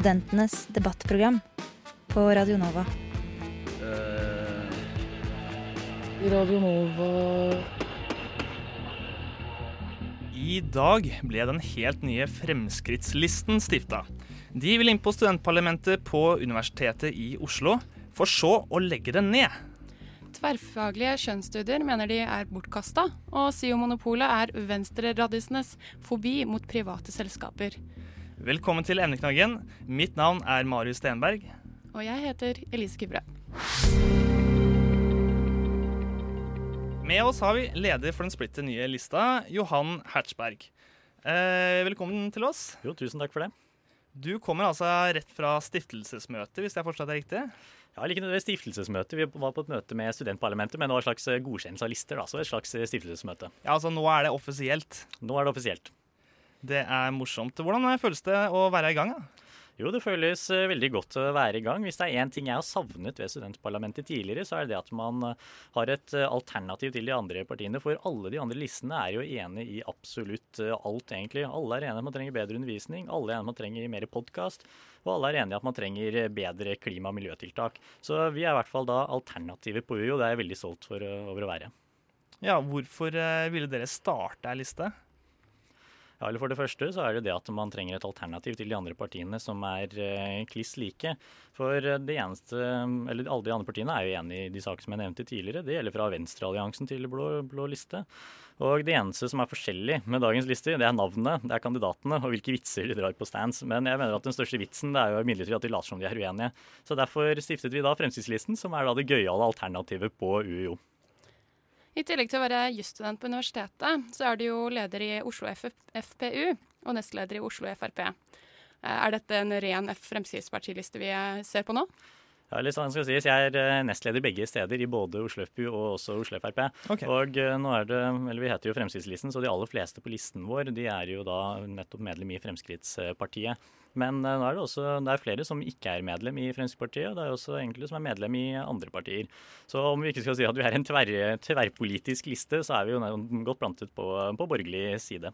Studentenes debattprogram på Radio Nova. eh, Radio Nova I dag ble den helt nye Fremskrittslisten stifta. De vil inn på studentparlamentet på Universitetet i Oslo, for så å legge det ned. Tverrfaglige kjønnsstudier mener de er bortkasta, og SIO-monopolet er venstreradisenes fobi mot private selskaper. Velkommen til Emneknaggen. Mitt navn er Marius Stenberg. Og jeg heter Elise Kybra. Med oss har vi leder for den splitter nye lista, Johan Hertzberg. Eh, velkommen til oss. Jo, tusen takk for det. Du kommer altså rett fra stiftelsesmøtet, hvis jeg har forstått det riktig? Ja, like nødvendig stiftelsesmøte. Vi var på et møte med studentparlamentet, men det var et slags godkjennelse av lister. da, så et slags stiftelsesmøte. Ja, altså Nå er det offisielt. Nå er det offisielt. Det er morsomt. Hvordan føles det å være i gang? da? Jo, det føles eh, veldig godt å være i gang. Hvis det er én ting jeg har savnet ved studentparlamentet tidligere, så er det at man eh, har et eh, alternativ til de andre partiene. For alle de andre listene er jo enig i absolutt eh, alt, egentlig. Alle er enige om at man trenger bedre undervisning, alle er enige om at man trenger mer podkast, og alle er enige om at man trenger bedre klima- og miljøtiltak. Så vi er i hvert fall da alternativet på UiO. Det er jeg veldig stolt eh, over å være. Ja, Hvorfor eh, ville dere starte ei liste? Ja, eller For det første så er det det at man trenger et alternativ til de andre partiene som er eh, kliss like. For eh, det eneste, eller alle de andre partiene er jo enig i de sakene som jeg nevnte tidligere. Det gjelder fra Venstrealliansen til Blå, blå liste. Og det eneste som er forskjellig med dagens lister, det er navnet, det er kandidatene og hvilke vitser de drar på stands. Men jeg mener at den største vitsen det er jo imidlertid at de later som de er uenige. Så derfor stiftet vi da Fremskrittslisten, som er da det gøyale alternativet på UiO. I tillegg til å være jusstudent på universitetet, så er du jo leder i Oslo F FPU og nestleder i Oslo Frp. Eh, Er dette en ren Fremskrittspartiliste vi eh, ser på nå? Ja, eller sånn skal sies, Jeg er eh, nestleder begge steder, i både Oslo FPU og også Oslo Frp. Okay. Og nå er det, eller Vi heter jo Fremskrittslisten, så de aller fleste på listen vår de er jo da nettopp medlem i Fremskrittspartiet. Men eh, nå er det også det er flere som ikke er medlem i Fremskrittspartiet, og det er også enkelte som er medlem i andre partier. Så om vi ikke skal si at vi er en tverr, tverrpolitisk liste, så er vi jo godt plantet på, på borgerlig side.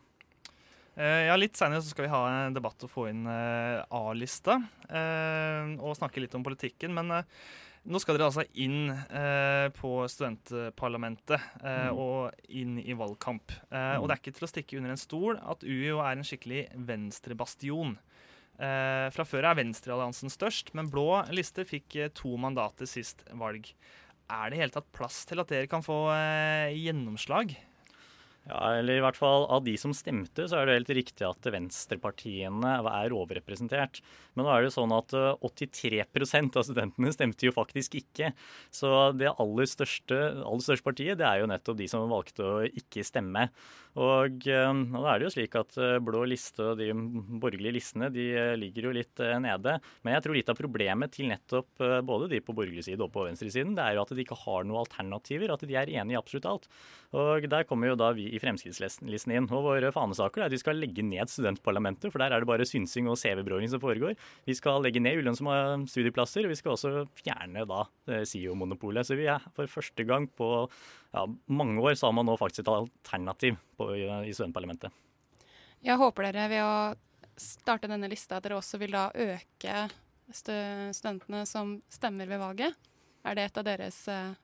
Eh, ja, Litt seinere skal vi ha en debatt og få inn eh, A-lista og snakke litt om politikken. Men nå skal dere altså inn på studentparlamentet eh, og inn i valgkamp. Og det er ikke til å stikke under en stol at UiO er en skikkelig venstrebastion. Eh, fra før er Venstrealliansen størst, men blå liste fikk eh, to mandater sist valg. Er det i hele tatt plass til at dere kan få eh, gjennomslag? Ja, eller i hvert fall Av de som stemte, så er det helt riktig at venstrepartiene er overrepresentert. Men nå er det sånn at eh, 83% av studentene stemte jo faktisk ikke. Så det aller største, aller største partiet det er jo nettopp de som valgte å ikke stemme. Og eh, nå er det jo slik at eh, blå liste og de borgerlige listene de eh, ligger jo litt eh, nede. Men jeg tror litt av problemet til nettopp eh, både de på borgerlig side og på venstresiden, det er jo at de ikke har noen alternativer. At de er enige i absolutt alt. Og der kommer jo da vi i Fremskrittslisten inn. Og våre fanesaker er at vi skal legge ned studentparlamentet, for der er det bare synsing og CV-bråling som foregår. Vi skal legge ned ulønnsomme studieplasser, og vi skal også fjerne da eh, SIO-monopolet. Så vi er for første gang på ja, mange år så har man nå faktisk et alternativ på, i, i studentparlamentet. Jeg håper dere ved å starte denne lista at dere også vil da øke studentene som stemmer ved valget. Er det et av deres eh,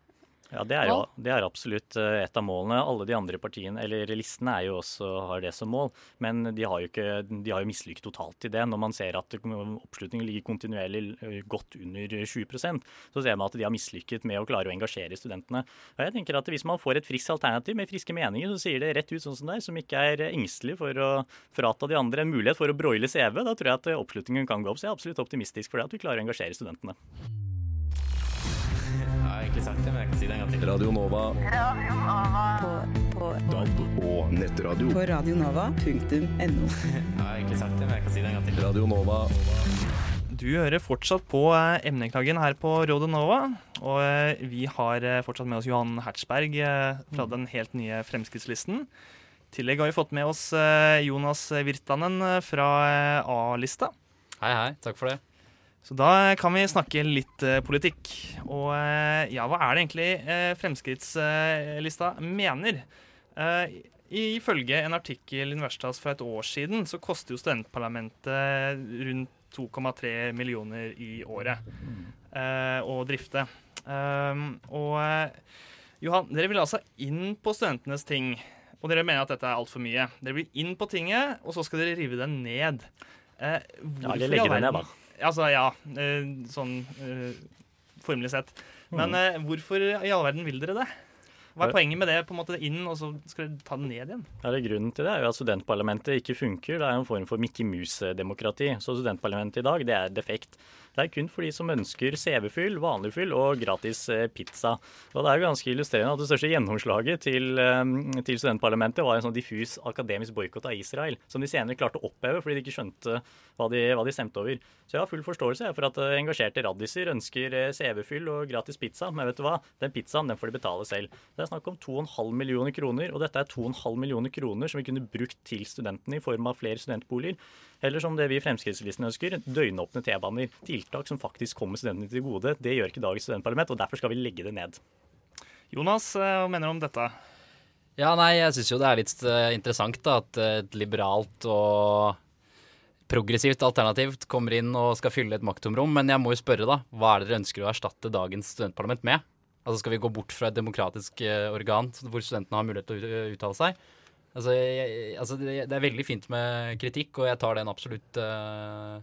Ja, det er, jo, det er absolutt eh, et av målene. Alle de andre partiene, eller listene, er jo også, har det som mål. Men de har jo, ikke, de har jo mislykket totalt i det. Når man ser at oppslutningen ligger kontinuerlig eh, godt under 20% så ser man at de har mislykket med å klare å engasjere studentene. Og jeg tenker at Hvis man får et friskt alternativ med friske meninger, så sier det rett ut sånn som det er, som ikke er engstelig for å frata de andre en mulighet for å broile CV, da tror jeg at oppslutningen kan gå opp. Så jeg er absolutt optimistisk for det, at vi klarer å engasjere studentene. Egentlig sagt det, men jeg kan si det en gang til. Radio Nova. På, på DAB og nettradio. På radionova.no. Jeg har egentlig sagt det, men jeg kan si det en gang til. Radio Nova. Du hører fortsatt på eh, emneknaggen her på Radio Nova. Og eh, vi har eh, fortsatt med oss Johan Hertzberg fra den helt nye Fremskrittslisten. I tillegg har vi fått med oss Jonas Virtanen fra A-lista. Hei, hei. Takk for det. Så da kan vi snakke litt eh, politikk. Og eh, ja, hva er det egentlig eh, Fremskrittslista mener? Eh, ifølge en artikkel i Universitas for et år siden, så koster jo studentparlamentet rundt 2,3 millioner i året eh, å drifte. Um, og eh, Johan, dere vil altså inn på studentenes ting. Og dere mener at dette er altfor mye. Dere vil inn på tinget, og så skal dere rive det ned. Eh, Ja, de legger i all verden- Altså, ja. Eh, sånn eh, formelig sett. Men eh, hvorfor i all verden vil dere det? Hva er poenget med det? på en måte inn, og så skal dere ta det ned igjen? Ja, det Grunnen til det er jo at studentparlamentet ikke funker. Det er en form for Mickey Mouse-demokrati. Så studentparlamentet i dag, det er defekt. Det er kun for de som ønsker CV-fyll, vanlig fyll og gratis eh, pizza. Og det er jo ganske illustrerende at det største gjennomslaget til, eh, til studentparlamentet var en sånn diffus akademisk boikott av Israel, som de senere klarte å oppheve fordi de ikke skjønte hva de, hva de stemte over. Så jeg har full forståelse for at eh, engasjerte raddiser ønsker CV-fyll og gratis pizza, men vet du hva? Den pizzaen den får de betale selv. Det er snakk om 2,5 millioner kroner, og dette er 2,5 millioner kroner som vi kunne brukt til studentene i form av flere studentboliger. Eller som det vi i Fremskrittslisten ønsker, døgnåpne T-baner. Tiltak som faktisk kommer studentene til gode. Det gjør ikke dagens studentparlament, og derfor skal vi legge det ned. Jonas, eh, hva mener du om dette? Ja, nei, jeg syns jo det er litt eh, interessant da, at et liberalt og progressivt alternativt kommer inn og skal fylle et makttomrom. Men jeg må jo spørre, da. Hva er det dere ønsker å erstatte dagens studentparlament med? Altså Skal vi gå bort fra et demokratisk eh, organ hvor studentene har mulighet til å uttale seg? Altså, jeg, altså det, det er veldig fint med kritikk, og jeg tar den absolutt uh,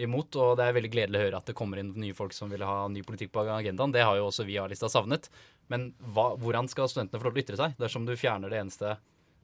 imot. Og det er veldig gledelig å høre at det kommer inn nye folk som vil ha ny politikk på agendaen. Det har jo også vi A-lista savnet. Men hva, hvordan skal studentene få lov til å ytre seg dersom du fjerner det eneste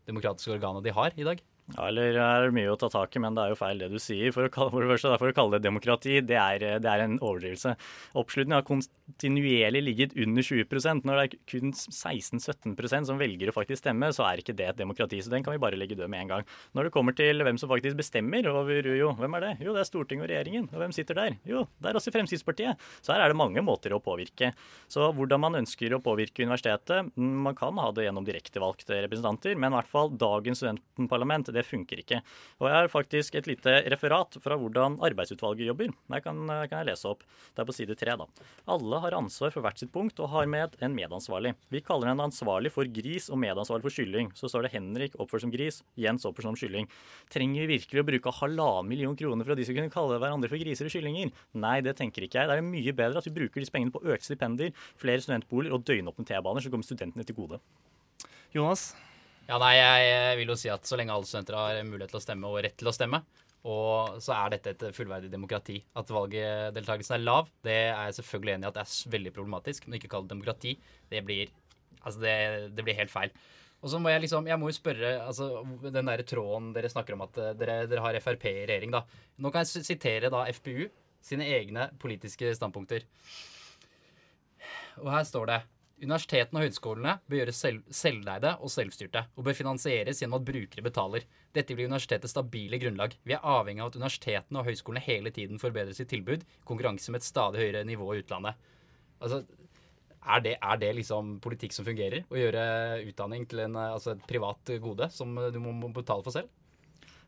demokratiske organet de har i dag? Ja, eller er det mye å ta tak i, men det er jo feil det du sier. For å kalle, for det første, for å kalle det demokrati, det er, det er en overdrivelse. Oppslutningen har kontinuerlig ligget under 20% Når det er kun 16-17% som velger å faktisk stemme, så er ikke det et demokrati. Så den kan vi bare legge død med en gang. Når det kommer til hvem som faktisk bestemmer over jo, hvem er det? Jo, det er Stortinget og regjeringen. Og hvem sitter der? Jo, det er også Fremskrittspartiet. Så her er det mange måter å påvirke. Så hvordan man ønsker å påvirke universitetet mm, Man kan ha det gjennom direktevalgte representanter, men i hvert fall dagens studentparlament, det funker ikke. Og jeg har faktisk et lite referat fra hvordan arbeidsutvalget jobber. Det kan, kan jeg lese opp. Det er på side tre. Alle har ansvar for hvert sitt punkt og har med en medansvarlig. Vi kaller den ansvarlig for gris og medansvarlig for kylling. Så står det Henrik oppført som gris, Jens oppført som kylling. Trenger vi virkelig å bruke halvannen million kroner for at de skal kunne kalle hverandre for griser og kyllinger? Nei, det tenker ikke jeg. Det er mye bedre at vi bruker disse pengene på økte stipender, flere studentboliger og døgnåpne T-baner som kommer studentene til gode. Jonas? Ja, nei, jeg vil jo si at så lenge alle studenter har mulighet til å stemme og rett til å stemme, og så er dette et fullverdig demokrati. At valgdeltakelsen er lav, det er jeg selvfølgelig enig i at det er veldig problematisk. Men ikke kall det demokrati. Det blir, altså det, det blir helt feil. Og så må jeg liksom, jeg må jo spørre altså, Den der tråden dere snakker om at dere, dere har Frp i regjering, da. Nå kan jeg sitere da FPU sine egne politiske standpunkter. Og her står det Universitetene og høyskolene bør gjøres selv, selvleide og selvstyrte, og bør finansieres gjennom at brukere betaler. Dette blir universitetets stabile grunnlag. Vi er avhengig av at universitetene og høyskolene hele tiden forbedrer sitt tilbud, konkurranse med et stadig høyere nivå i utlandet. Altså, er det, er det liksom politikk som fungerer? Å gjøre utdanning til en, altså et privat gode som du må, betale for selv?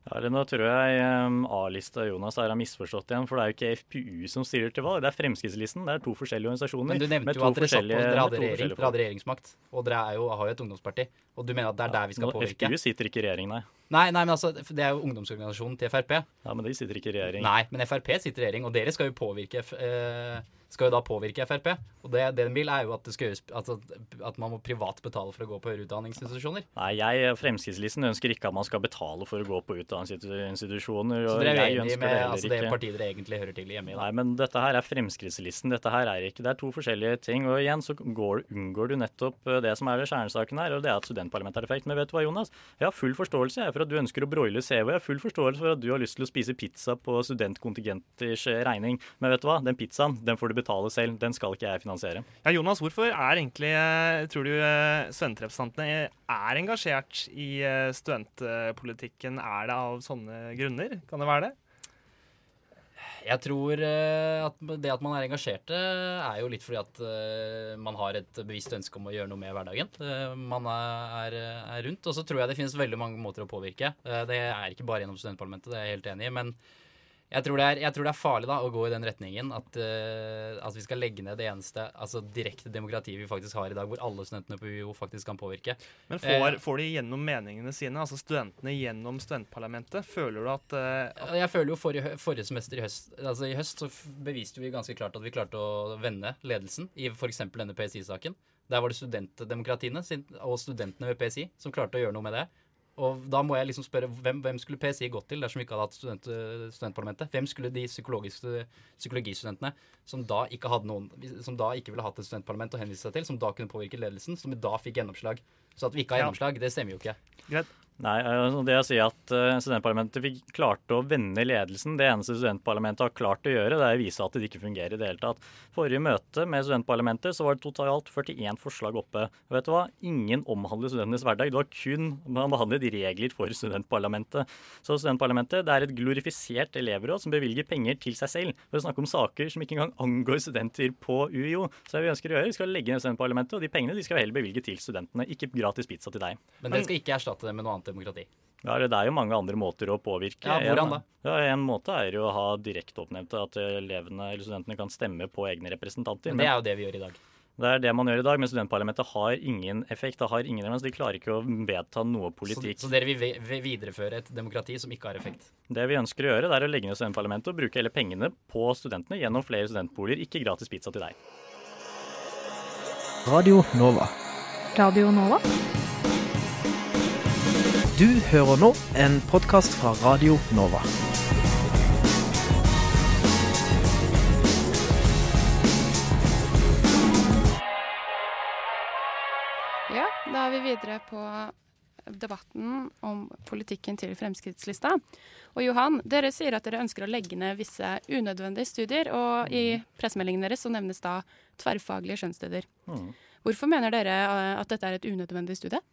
Ja, eller Nå tror jeg um, A-lista Jonas her har misforstått igjen. For det er jo ikke FPU som stiller til valg, det er Fremskrittslisten. Det er to forskjellige organisasjoner. Men du nevnte jo at dere, satt på, dere, hadde regjering, dere hadde regjeringsmakt, og dere jo, har jo et ungdomsparti. Og du mener at det er der vi skal nå, påvirke? FPU sitter ikke i regjering, nei. Nei, nei, men altså, det er jo ungdomsorganisasjonen til Frp. Ja, Men de sitter ikke i regjering. Nei, men Frp sitter i regjering, og dere skal jo påvirke eh, skal jo da påvirke Frp. Og det, det den vil, er jo at, det skal gjøres, altså, at man må privat betale for å gå på høyere utdanningsinstitusjoner. Nei, jeg, Fremskrittslisten ønsker ikke at man skal betale for å gå på utdanningsinstitusjoner. Så dere er jeg enige med det altså, det partiet dere egentlig hører til hjemme i? Nei, men dette her er Fremskrittslisten. Dette her er ikke Det er to forskjellige ting. Og igjen så går, unngår du nettopp eh, det som er kjernesaken her, og det er at studentparlamentet er effekt. Men vet du hva, Jonas? Jeg har full forståelse jeg, for at du ønsker å broile CV. Jeg har full forståelse for at du har lyst til å spise pizza på studentkontingenters regning. Men vet du hva? Den pizzaen den får du betale selv. Den skal ikke jeg finansiere. Ja, Jonas, hvorfor er egentlig, eh, tror du eh, studentrepresentantene er engasjert i eh, studentpolitikken? Er det av sånne grunner? Kan det være det? Jeg tror eh, at det at man er engasjerte, er jo litt fordi at eh, man har et bevisst ønske om å gjøre noe med hverdagen. Eh, man er, er rundt. Og så tror jeg det finnes veldig mange måter å påvirke. Det er ikke bare gjennom studentparlamentet, det er jeg helt enig i. men jeg tror, er, jeg tror, det er, farlig da, å gå i den retningen at, uh, at, vi skal legge ned det eneste altså direkte demokratiet vi faktisk har i dag, hvor alle studentene på UiO faktisk kan påvirke. Men får, uh, får, de gjennom meningene sine, altså studentene gjennom studentparlamentet? Føler du at, uh, Jeg føler jo forrige, forrige, semester i høst altså i høst så beviste vi ganske klart at vi klarte å vende ledelsen i f.eks. denne PSI-saken. Der var det studentdemokratiene og studentene ved PSI som klarte å gjøre noe med det. Og da må jeg liksom spørre hvem, hvem skulle PSI gått til dersom vi ikke hadde hatt student, studentparlamentet? Hvem skulle de psykologistudentene som da ikke hadde noen, som da ikke ville hatt et studentparlament å henvise seg til, som da kunne påvirke ledelsen, som da fikk gjennomslag? Så at vi ikke har gjennomslag, det stemmer jo ikke. Greit. Nei, altså, det å si at uh, studentparlamentet fikk klarte å vende ledelsen, det eneste studentparlamentet har klart å gjøre, det er å vise at det ikke fungerer i det hele tatt. Forrige møte med studentparlamentet så var det totalt 41 forslag oppe. Og vet du hva? Ingen omhandler studentenes hverdag. Det var kun man behandlet regler for studentparlamentet. Så studentparlamentet det er et glorifisert elevråd som bevilger penger til seg selv for å snakke om saker som ikke engang angår studenter på UiO. Så det vi ønsker å gjøre, vi skal legge ned studentparlamentet, og de pengene de skal heller bevilge til studentene, ikke gratis pizza til deg. Men det skal ikke erstatte det med noe annet demokrati. Ja, Det er jo mange andre måter å påvirke. Ja, hvordan da? Ja, En måte er jo å ha direkteoppnevnte, at elevene eller studentene kan stemme på egne representanter. Men det er jo det vi gjør i dag. Det er det man gjør i dag, men studentparlamentet har ingen effekt. Det har ingen evens, De klarer ikke å vedta noe politikk. Så, så dere vil videreføre et demokrati som ikke har effekt? Det vi ønsker å gjøre, det er å legge ned studentparlamentet og bruke hele pengene på studentene gjennom flere studentboliger, ikke gratis pizza til deg. Radio Nova. Radio Nova? Du hører nå en podkast fra Radio Nova. Ja, da er vi videre på debatten om politikken til Fremskrittslista. Og Johan, dere sier at dere ønsker å legge ned visse unødvendige studier, og i pressemeldingen deres så nevnes da tverrfaglige skjønnsstudier. Mm. Hvorfor mener dere at dette er et unødvendig studie?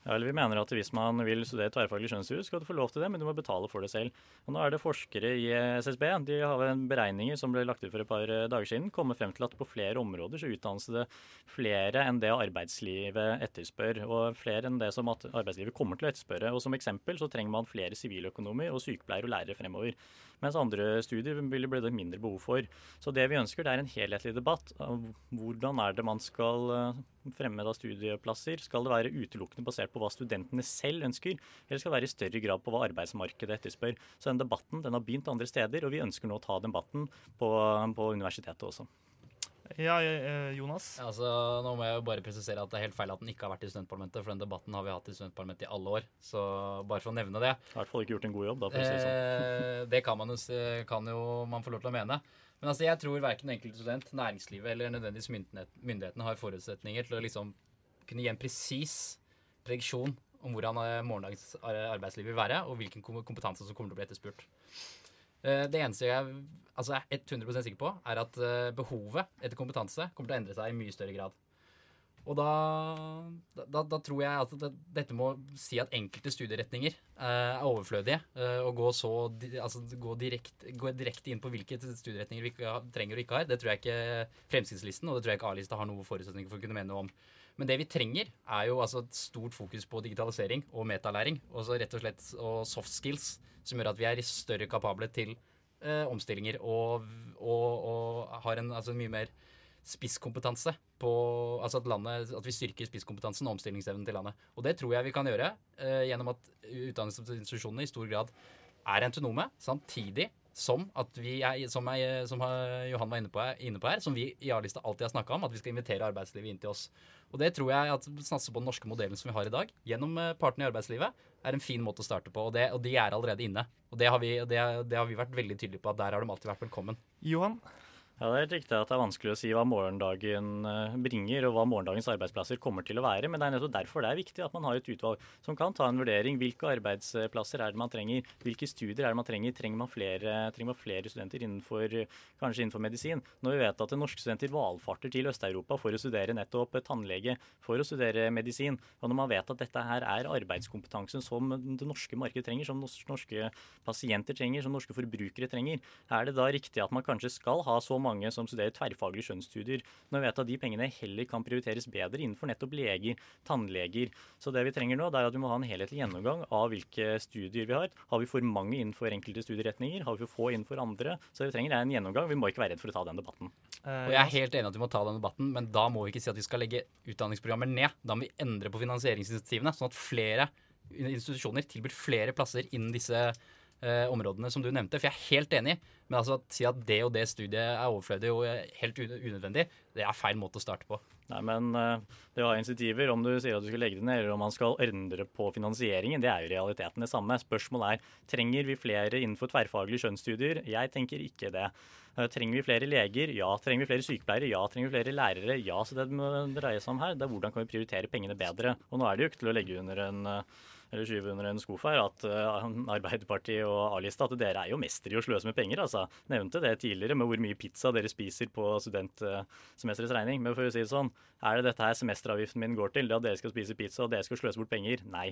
Ja, eller Vi mener at hvis man vil studere tverrfaglig skjønnsjus, skal du få lov til det, men du må betale for det selv. Og Nå er det forskere i SSB de har beregninger som ble lagt ut for et par eh, dager siden, kommet frem til at på flere områder så utdannes det flere enn det arbeidslivet etterspør, og flere enn det som arbeidslivet kommer til å etterspørre. Og Som eksempel så trenger man flere siviløkonomer og sykepleiere og lærere fremover. Mens andre studier vil det mindre behov for. Så det vi ønsker, det er en helhetlig debatt. Hvordan er det man skal eh, fremme da studieplasser? Skal det være utelukkende basert på hva studentene selv ønsker, eller skal det være i større grad på hva arbeidsmarkedet etterspør? Så den debatten den har begynt andre steder, og vi ønsker nå å ta debatten på, på universitetet også. Ja, eh, Jonas? Altså, nå må jeg jo bare presisere at det er helt feil at den ikke har vært i studentparlamentet. For den debatten har vi hatt i studentparlamentet i alle år. Så bare for å nevne det. I hvert fall ikke gjort en god jobb, da. For å si det sånn. det kan, man kan jo man få lov til å mene. Men altså, jeg tror verken den enkelte student, næringslivet eller nødvendigvis myndighetene har forutsetninger til å liksom kunne gi en presis prediksjon om hvordan eh, morgendagens arbeidsliv vil være, og hvilken kompetanse som kommer til å bli etterspurt. Eh, det eneste jeg altså er 100% sikker på, er at eh, behovet etter kompetanse kommer til å endre seg i mye større grad. Og da, da, da tror jeg at det, dette må si at enkelte studieretninger eh, er overflødige. Og gå, så, altså, gå, direkte, gå, direkte inn på hvilke studieretninger vi trenger og ikke har. Det tror jeg ikke Fremskrittslisten og det tror jeg ikke A-lista har noen forutsetninger for å kunne mene noe om. Men det vi trenger, er jo altså et stort fokus på digitalisering og metalæring. Og så rett og slett og soft skills, som gjør at vi er større kapable til eh, omstillinger og, og, og, har en altså, mye mer spisskompetanse på Altså at, landet, at vi styrker spisskompetansen og omstillingsevnen til landet. Og det tror jeg vi kan gjøre eh, gjennom at utdanningsinstitusjonene i stor grad er autonome, samtidig som at vi er, som, er, som Johan var inne på, inne på, her, som vi i A-lista alltid har snakka om, at vi skal invitere arbeidslivet inn til oss. Og det tror jeg at satse på den norske modellen som vi har i dag, gjennom eh, partene i arbeidslivet, er en fin måte å starte på. Og, det, og de er allerede inne. Og det har, vi, det, det har vi vært veldig tydelige på, at der har de alltid vært velkommen. Johan? Ja, Det er helt riktig at det er vanskelig å si hva morgendagen eh, bringer og hva morgendagens arbeidsplasser kommer til å være. Men det er nettopp derfor det er viktig at man har et utvalg som kan ta en vurdering. Hvilke arbeidsplasser er det man trenger? Hvilke studier er det man trenger? Trenger man flere, trenger man flere studenter innenfor, kanskje innenfor medisin? Når vi vet at norske studenter valfarter til Øst-Europa for å studere nettopp tannlege, for å studere medisin, og når man vet at dette her er arbeidskompetansen som det norske markedet trenger, som norske pasienter trenger, som norske forbrukere trenger, er det da riktig at man kanskje skal ha så mange mange som studerer tverrfaglige skjønnsstudier, når vi vet at de pengene heller kan prioriteres bedre innenfor nettopp leger, tannleger. Så det vi trenger nå, det er at vi må ha en helhetlig gjennomgang av hvilke studier vi har. Har vi for mange innenfor enkelte studieretninger? Har vi for få innenfor andre? Så det vi trenger er en gjennomgang. Vi må ikke være redd for å ta den debatten. Og Jeg er helt enig at vi må ta den debatten, men da må vi ikke si at vi skal legge utdanningsprogrammer ned. Da må vi endre på finansieringsinitiativene, sånn at flere institusjoner tilbyr flere plasser innen disse eh, områdene som du nevnte. For jeg er helt enig. Men altså, å si at det og det studiet er overflødig og helt unødvendig, det er feil måte å starte på. Nei, men uh, det å ha insentiver, om du sier at du skal legge det ned, eller om man skal endre på finansieringen, det er jo realiteten det samme. Spørsmålet er trenger vi flere innenfor tverrfaglige skjønnsstudier. Jeg tenker ikke det. Uh, trenger vi flere leger? Ja. Trenger vi flere sykepleiere? Ja. Trenger vi flere lærere? Ja. Så det det må dreie seg om her, det er hvordan kan vi prioritere pengene bedre. Og nå er det jo ikke til å legge under en uh, eller skyve under en skuff her, at uh, Arbeiderpartiet og A-lista at dere er jo mestere i å sløse med penger. altså. Nevnte det tidligere med hvor mye pizza dere spiser på studentsemesterets regning. Men for å si det sånn, er det dette her semesteravgiften min går til? Det at dere skal spise pizza og dere skal sløse bort penger? Nei.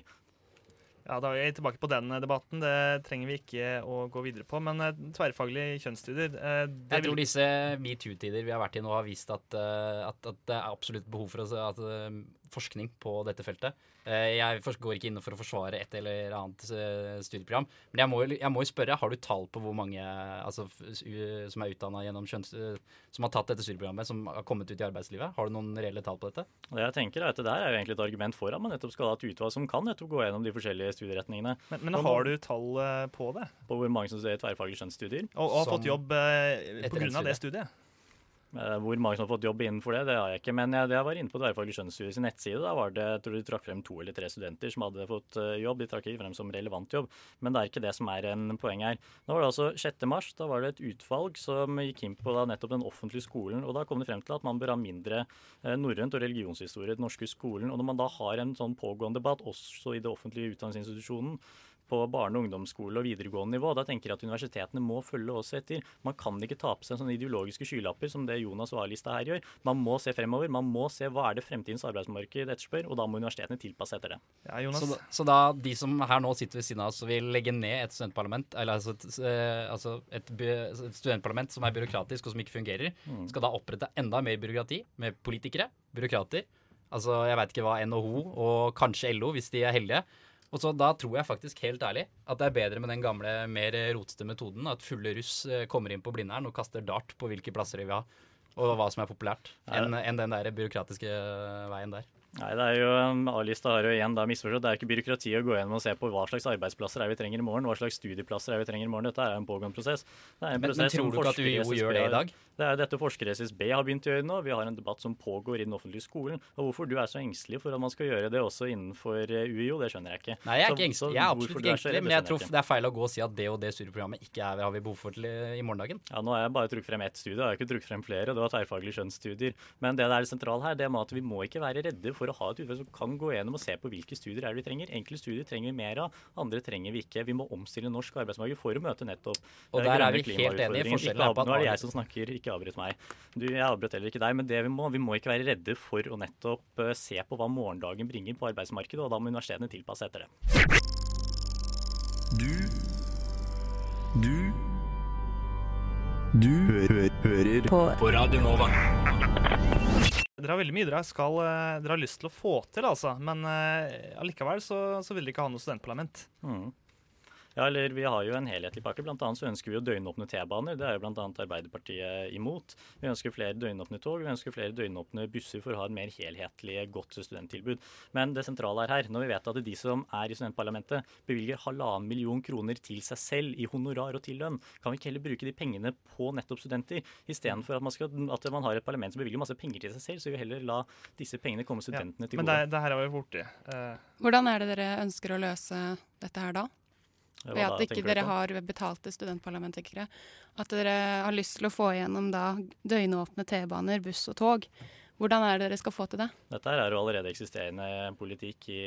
Ja, Da er vi tilbake på den debatten. Det trenger vi ikke å gå videre på. Men uh, tverrfaglige kjønnsstudier uh, Jeg tror disse metoo-tider vi har vært i nå, har vist at, at, at det er absolutt behov for at, forskning på dette feltet. Eh, jeg går ikke inn for å forsvare et eller annet eh, studieprogram, men jeg må, jeg må jo spørre, har du tall på hvor mange altså, som er utdanna gjennom kjønns... som har tatt dette studieprogrammet, som har kommet ut i arbeidslivet? Har du noen reelle tall på dette? Det jeg tenker er at det der er jo egentlig et argument for at man nettopp skal ha et utvalg som kan nettopp gå gjennom de forskjellige studieretningene. Men, men har du tall eh, på det? På hvor mange som studerer tverrfaglige skjønnsstudier? Og, og har fått jobb eh, pga. det studiet? Eh, hvor mange som har fått jobb innenfor det, det har jeg ikke. Men jeg, jeg var inne på Tverrfaglig skjønnsstudie sin nettside. Da var det, jeg tror de trakk frem to eller tre studenter som hadde fått eh, jobb. De trakk ikke frem som relevant jobb, men det er ikke det som er en poeng her. Nå var det altså 6. mars. Da var det et utvalg som gikk inn på da, nettopp den offentlige skolen. og Da kom det frem til at man bør ha mindre eh, norrønt og religionshistorie i den norske skolen. Og når man da har en sånn pågående debatt også i det offentlige utdanningsinstitusjonen på barne- og ungdomsskole og videregående nivå. Da tenker jeg at universitetene må følge oss etter. Man kan ikke ta på seg sånne ideologiske skylapper som det Jonas og A-lista her gjør. Man må se fremover. Man må se hva er det fremtidens arbeidsmarked etterspør, og da må universitetene tilpasse etter det. Ja, så, da, så, da, de som her nå sitter ved siden av oss og vil legge ned et studentparlament, eller altså et, eh, altså et, et, studentparlament som er byråkratisk og som ikke fungerer, mm. skal da opprette enda mer byråkrati med politikere, byråkrater. Altså, jeg veit ikke hva NHO og kanskje LO, hvis de er heldige, og så Da tror jeg faktisk helt ærlig at det er bedre med den gamle, mer rotete metoden. At fulle russ eh, kommer inn på Blindern og kaster dart på hvilke plasser de vil ha, og hva som er populært, enn en den der byråkratiske veien der. Nei, det er jo um, A-lista har jo igjen da misforstått. Det er ikke byråkrati å gå gjennom og se på hva slags arbeidsplasser er vi trenger i morgen, hva slags studieplasser er vi trenger i morgen. Dette er en pågående prosess. En men, prosess men, tror du ikke at UiO gjør det i dag? Det er dette forskere SSB har begynt å gjøre nå. Vi har en debatt som pågår i den offentlige skolen. Og hvorfor du er så engstelig for at man skal gjøre det også innenfor eh, UiO, det skjønner jeg ikke. Nei, jeg er ikke engstelig. Jeg er absolutt ikke engstelig, men jeg tror det er feil å gå og si at det og det studieprogrammet ikke er, har vi behov for til i morgendagen. Ja, nå har jeg bare trukket frem ett studie, jeg har ikke trukket frem flere. Det var tverrfaglige skjønnsstudier. Men det der er det sentrale her, det med at vi må ikke være redde for å ha et utvalg som kan gå gjennom og se på hvilke studier er det vi trenger. Enkle studier trenger vi mer av, andre trenger vi ikke. Vi må omstille norsk arbeidsmarked for å møte nettopp Og der er vi helt enige. Forskjellen er på at Nå er det jeg som snakker, ikke avbryt meg. Du, jeg avbrøt heller ikke deg, men det vi må, vi må ikke være redde for å nettopp uh, se på hva morgendagen bringer på arbeidsmarkedet, og da må universitetene tilpasse etter det. Du Du Du hø hører på, på Radio Nova. Dere har veldig mye dere, skal, eh, dere har lyst til å få til, altså. Men uh, allikevel så, så, vil dere ikke ha noe studentparlament. Mm. Ja, eller Vi har jo en helhetlig pakke. Blant annet så ønsker vi å døgnåpne T-baner. Det er jo bl.a. Arbeiderpartiet imot. Vi ønsker flere døgnåpne tog. Vi ønsker flere døgnåpne busser for å ha et mer helhetlig, godt studenttilbud. Men det sentrale er her, når vi vet at de som er i studentparlamentet, bevilger halvannen million kroner til seg selv i honorar og til lønn, kan vi ikke heller bruke de pengene på nettopp studenter? Istedenfor at, man at man har et parlament som bevilger masse penger til seg selv, så vil vi heller la disse pengene komme studentene ja, til gode. Men det, det her er vi borti. Uh... Hvordan er det dere ønsker å løse dette her da? Ved at ikke dere har betalte studentparlamentarikere. At dere har lyst til å få igjennom da døgnåpne T-baner, buss og tog. Hvordan er det dere skal få til det? Dette er jo allerede eksisterende politikk i,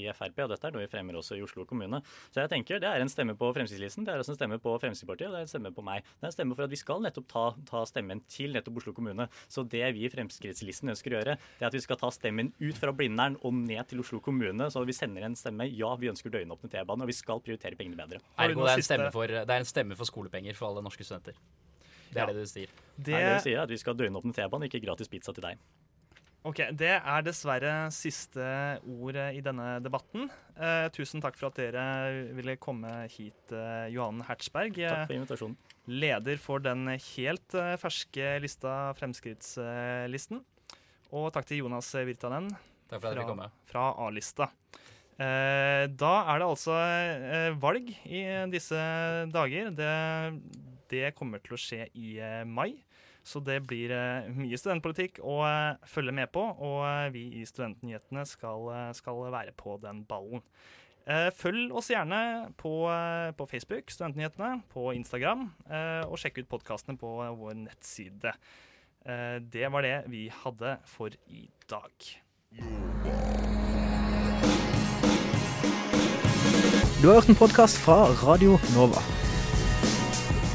i Frp, og dette er noe vi fremmer også i Oslo kommune. Så jeg tenker det er en stemme på Fremskrittslisten, det er også en stemme på Fremskrittspartiet, og det er en stemme på meg. Det er en stemme for at vi skal nettopp ta, ta stemmen til nettopp Oslo kommune. Så det vi i Fremskrittslisten ønsker å gjøre, det er at vi skal ta stemmen ut fra Blindern og ned til Oslo kommune. Så vi sender en stemme ja, vi ønsker døgnåpne T-baner, og vi skal prioritere pengene bedre. Ergo det er, en stemme for, det er en stemme for skolepenger for alle norske studenter. Det er Ja. det du sier. Det, Nei, det du sier er at vi skal ha døgnåpne T-bane, ikke gratis pizza til deg. ok, det er dessverre siste ord i denne debatten. Eh, tusen takk for at dere ville komme hit, eh, Johan Hertzberg. Takk for invitasjonen. Leder for den helt eh, ferske lista Fremskrittslisten. Og takk til Jonas Virtanen Takk for at fra, fra A-lista. Eh, da er det altså eh, valg i disse dager. Det, det kommer til å skje i eh, mai. Så det blir eh, mye studentpolitikk å eh, følge med på, og vi i Studentnyhetene skal, skal være på den ballen. Følg oss gjerne på, på Facebook, Studentnyhetene, på Instagram, og sjekk ut podkastene på vår nettside. Det var det vi hadde for i dag. Du har hørt en podkast fra Radio Nova.